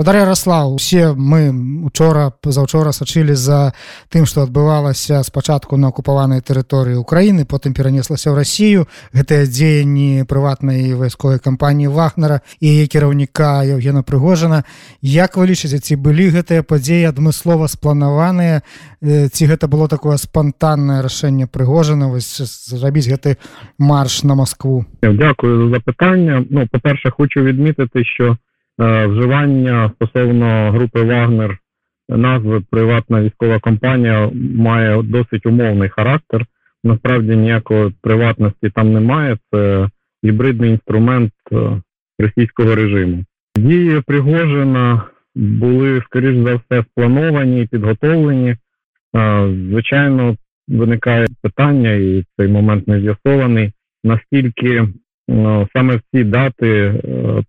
Удар Ярослаў усе мы учора пазаўчора сачылі за тым што адбывалася спачатку на акупаванай тэрыторыі Украіны потым перанеслася ў Расію гэтыя дзеянні прыватнай вайсковай кампаніі вахнара і яе кіраўніка Евгена прыгожана Як вы лічыце ці былі гэтыя падзеі адмыслова спланаваныя ці гэта было такое спантаннае рашэнне прыгожана вось зрабіць гэты марш на Москву. Дякую за запытання Ну па-перша хочу відмітити що вживання стосовно групи Вагнер назви приватна військова компанія має досить умовний характер. Насправді ніякої приватності там немає. Це гібридний інструмент е, російського режиму. Дії Пригожина були, скоріш за все, сплановані і підготовлені. Е, звичайно, виникає питання, і цей момент не з'ясований, наскільки саме в ці дати е,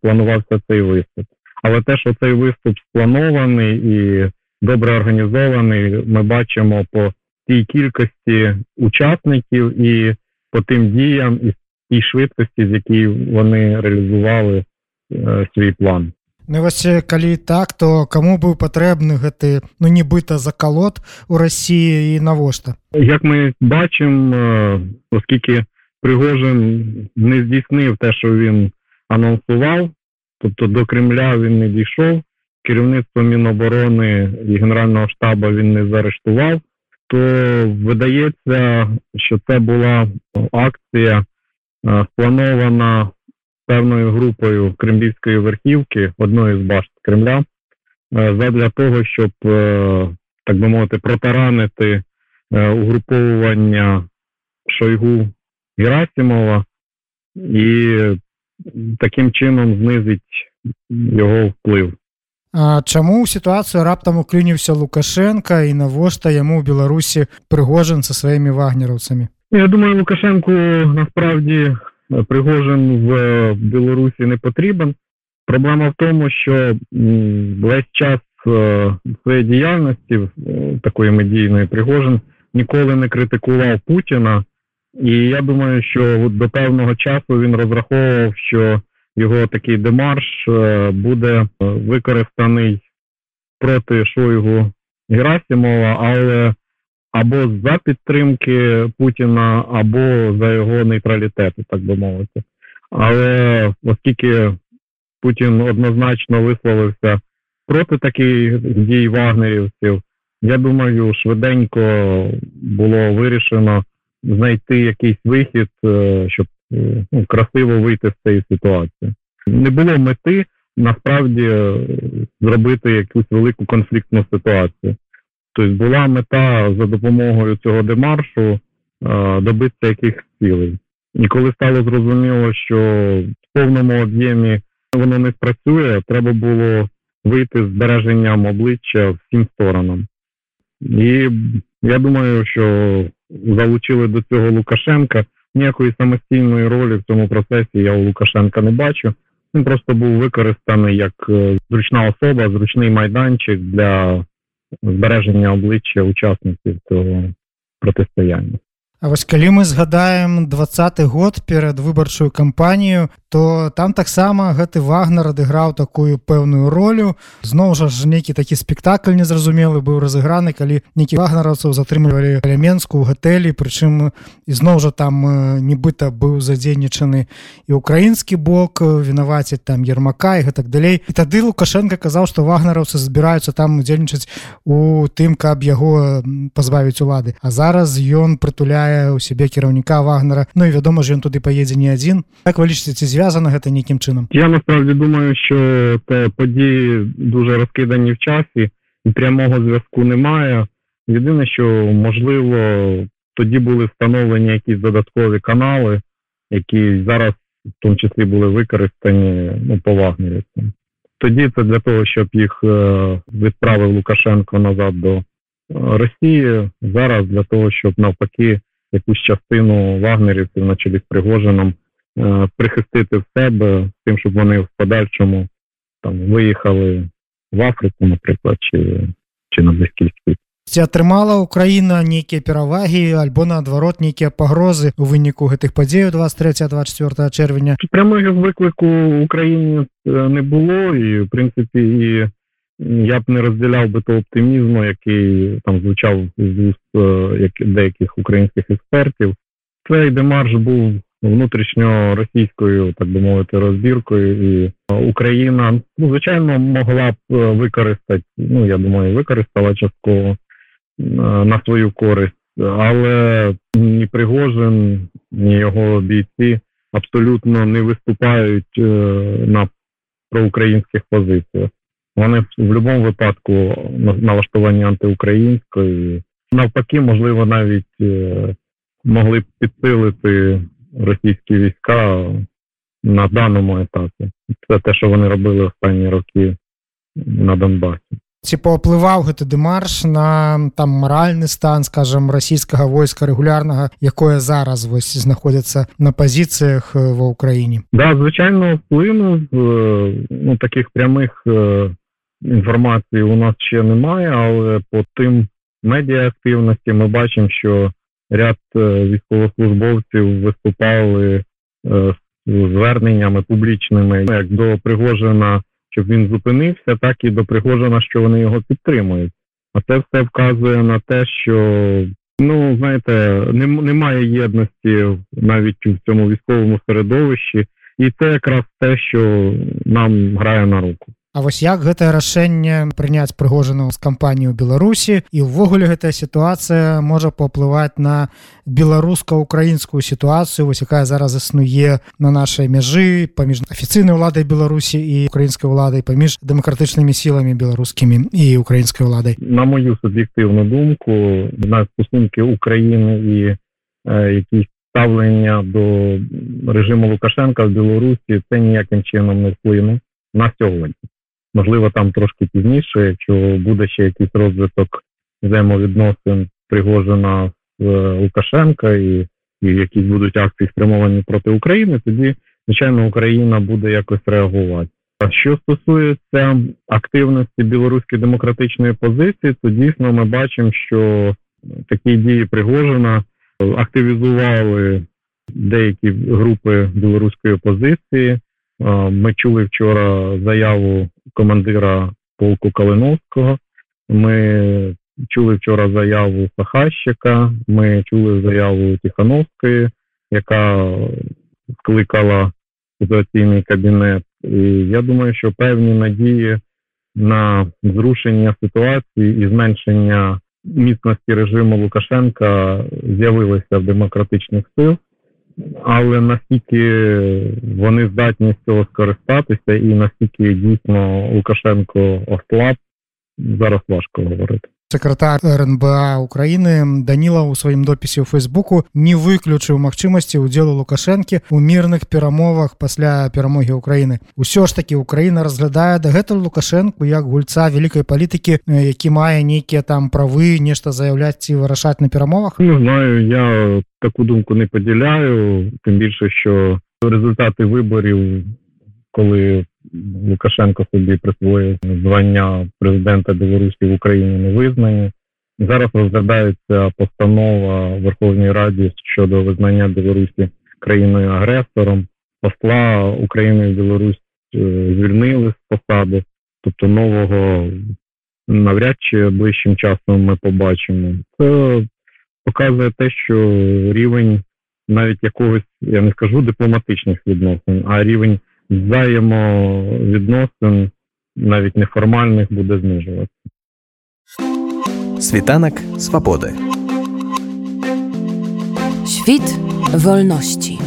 планувався цей виступ. Але те, що цей виступ спланований і добре організований, ми бачимо по тій кількості учасників і по тим діям і тій швидкості, з якій вони реалізували е, свій план. Ну, вось калі так то каму быў патрэбны гэты ну нібыта закалот у Росіі і навошта як мы бачым оскільки Пригожин не здійснив те, що він анонсував, тобто до Кремля він не дійшов, керівництво Міноборони і Генерального штабу він не заарештував, то видається, що це була акція е, спланована певною групою кремлівської верхівки, одної з башт Кремля, е, задля того, щоб, е, так би мовити, протаранити угруповування Шойгу Герасимова і таким чином знизить його вплив. А чаму ў сітуацыю раптам уклініўся Лукашенко і навошта яму ў Беларусі прыгожан са сваімі вагнераўцамі Я думаю Лукашенку насправді пригожин в Білорусі не потрібен. Проблема в тому, що весь час своєї діяльності такої медійної Пригожин ніколи не критикував Путіна і я думаю, що до певного часу він розраховував, що його такий демарш е, буде використаний проти Шойгу Герасимова, але або за підтримки Путіна, або за його нейтралітету, так би мовити. Але оскільки Путін однозначно висловився проти таких дій вагнерівців, я думаю, швиденько було вирішено знайти якийсь вихід, е, щоб е, ну, красиво вийти з цієї ситуації. Не було мети насправді е, зробити якусь велику конфліктну ситуацію. Тобто була мета за допомогою цього демаршу добитися якихось цілей. І коли стало зрозуміло, що в повному об'ємі воно не спрацює, треба було вийти з збереженням обличчя всім сторонам. І я думаю, що залучили до цього Лукашенка. Ніякої самостійної ролі в цьому процесі я у Лукашенка не бачу. Він просто був використаний як е, зручна особа, зручний майданчик для збереження обличчя учасників цього протистояння. А вось калі мы згадаем двадцаты год перад выбарчую кампанію то там таксама гэты вагнер адыграў такую пэўную ролю. Зноў жа ж нейкі такі спектакль незразумелы быў разыграны калі нейкі вагнараўцаў затрымлівалі элементску гатэлі прычым ізноў жа там нібыта быў задзейнічаны і украінскі бок вінаваціць там ермака і гэтак далей. І тады лукашенко казаў што вагнараўцы збіраюцца там удзельнічаць у тым каб яго пазбавіць улады. А зараз ён прытуляе мае ў сябе кіраўніка вагнера Ну і вядома ж ён туды паедзе не адзін так вы лічыце ці звязана гэта нейкім чынам я насправді думаю що те події дуже розкидані в часі і прямого зв'язку немає єдине що можливо тоді були встановлені якісь додаткові канали які зараз в тому числі були використані ну по вагнерівцям тоді це для того щоб їх відправив Лукашенко назад до Росії зараз для того, щоб навпаки якусь частину вагнерівців на чолі з Пригожином е, прихистити в себе з тим, щоб вони в подальшому там виїхали в Африку, наприклад, чи, чи на Близький Схід. ці атрымала Украіна нейкія перавагі альбо наадварот нейкія пагрозы у выніку гэтых падзеяў 23-24 чэрвеня прямого виклику Україні е, не було, і в принципі, і я б не розділяв би того оптимізму, який там звучав з уст е, деяких українських експертів. Цей демарш був внутрішньо російською, так би мовити, розбіркою, і Україна, ну звичайно, могла б е, використати, ну я думаю, використала частково е, на свою користь, але ні Пригожин, ні його бійці абсолютно не виступають е, на проукраїнських позиціях. Вони в будь-якому випадку на- налаштовані антиукраїнською. Навпаки, можливо, навіть е, могли б підсилити російські війська на даному етапі. Це те, що вони робили останні роки на Донбасі. ці паўплываў гэты дэмарш на там маральны стан скажем расійскага войска рэгулярнага якое зараз вось знаходзіцца на пазіцыях э, ва ўкраіне Да, звичайно, вплинув. Е, Ну, таких прямих інформацій у нас ще немає, але по тим медіа активності ми бачимо, що ряд е, військовослужбовців виступали е, з зверненнями публічними як до Пригожина, щоб він зупинився, так і до Пригожина, що вони його підтримують. А це все вказує на те, що ну знаєте, немає єдності навіть у цьому військовому середовищі, і це якраз те, що нам грає на руку. А вось як гэтае рашэнне прыняць прыгожану з кампанію беларусі і ўвогуле гэтая сітуацыя можа паўплываць на беларуска-украінскую сітуацыю вось якая зараз існуе на нашай мяжы паміж афіцыйнай уладай беларусі і украінскай уладай паміж дэмакратычнымі сіламі беларускімі і украінскай уладай На мою суб'єктивну думку, на стосунки України і е, якісь ставлення до режиму Лукашенка в Білорусі це ніяким чином не вплине на сьогодні. Можливо, там трошки пізніше, якщо буде ще якийсь розвиток взаємовідносин Пригожина з е, Лукашенка і, і якісь будуть акції спрямовані проти України, тоді, звичайно, Україна буде якось реагувати. А Що стосується активності білоруської демократичної позиції, то дійсно ми бачимо, що такі дії Пригожина активізували деякі групи білоруської опозиції. Ми чули вчора заяву командира полку Калиновського. Ми чули вчора заяву Сахащика. Ми чули заяву Тихановської, яка скликала ситуаційний кабінет. І я думаю, що певні надії на зрушення ситуації і зменшення міцності режиму Лукашенка з'явилися в демократичних сил, але наскільки вони здатні з цього скористатися, і наскільки дійсно Лукашенко ослаб, зараз важко говорити. сакратар рнба украіны даніла ў сваім допісе ў фейсбуку не выключыў магчымасці ўдзелу лукашэнкі ў мірных перамовах пасля перамогі ўкраіны усё ж такі украіна разглядае дагэтуль лукашэнку як гульца вялікай палітыкі э, які мае нейкія там правы нешта заяўляць ці вырашаць на перамовах Не знаю, я таку думку не поділяю, тим більше, що результати виборів, коли Лукашенко собі присвоїв звання президента Білорусі в Україні не визнані. Зараз розглядається постанова в Верховній Раді щодо визнання Білорусі країною агресором. Посла України в Білорусь е, звільнили з посади, тобто нового навряд чи ближчим часом ми побачимо. Це показує те, що рівень навіть якогось, я не скажу дипломатичних відносин, а рівень взаємовідносин, навіть неформальних, буде знижуватися. Світанок свободи. Świt wolności.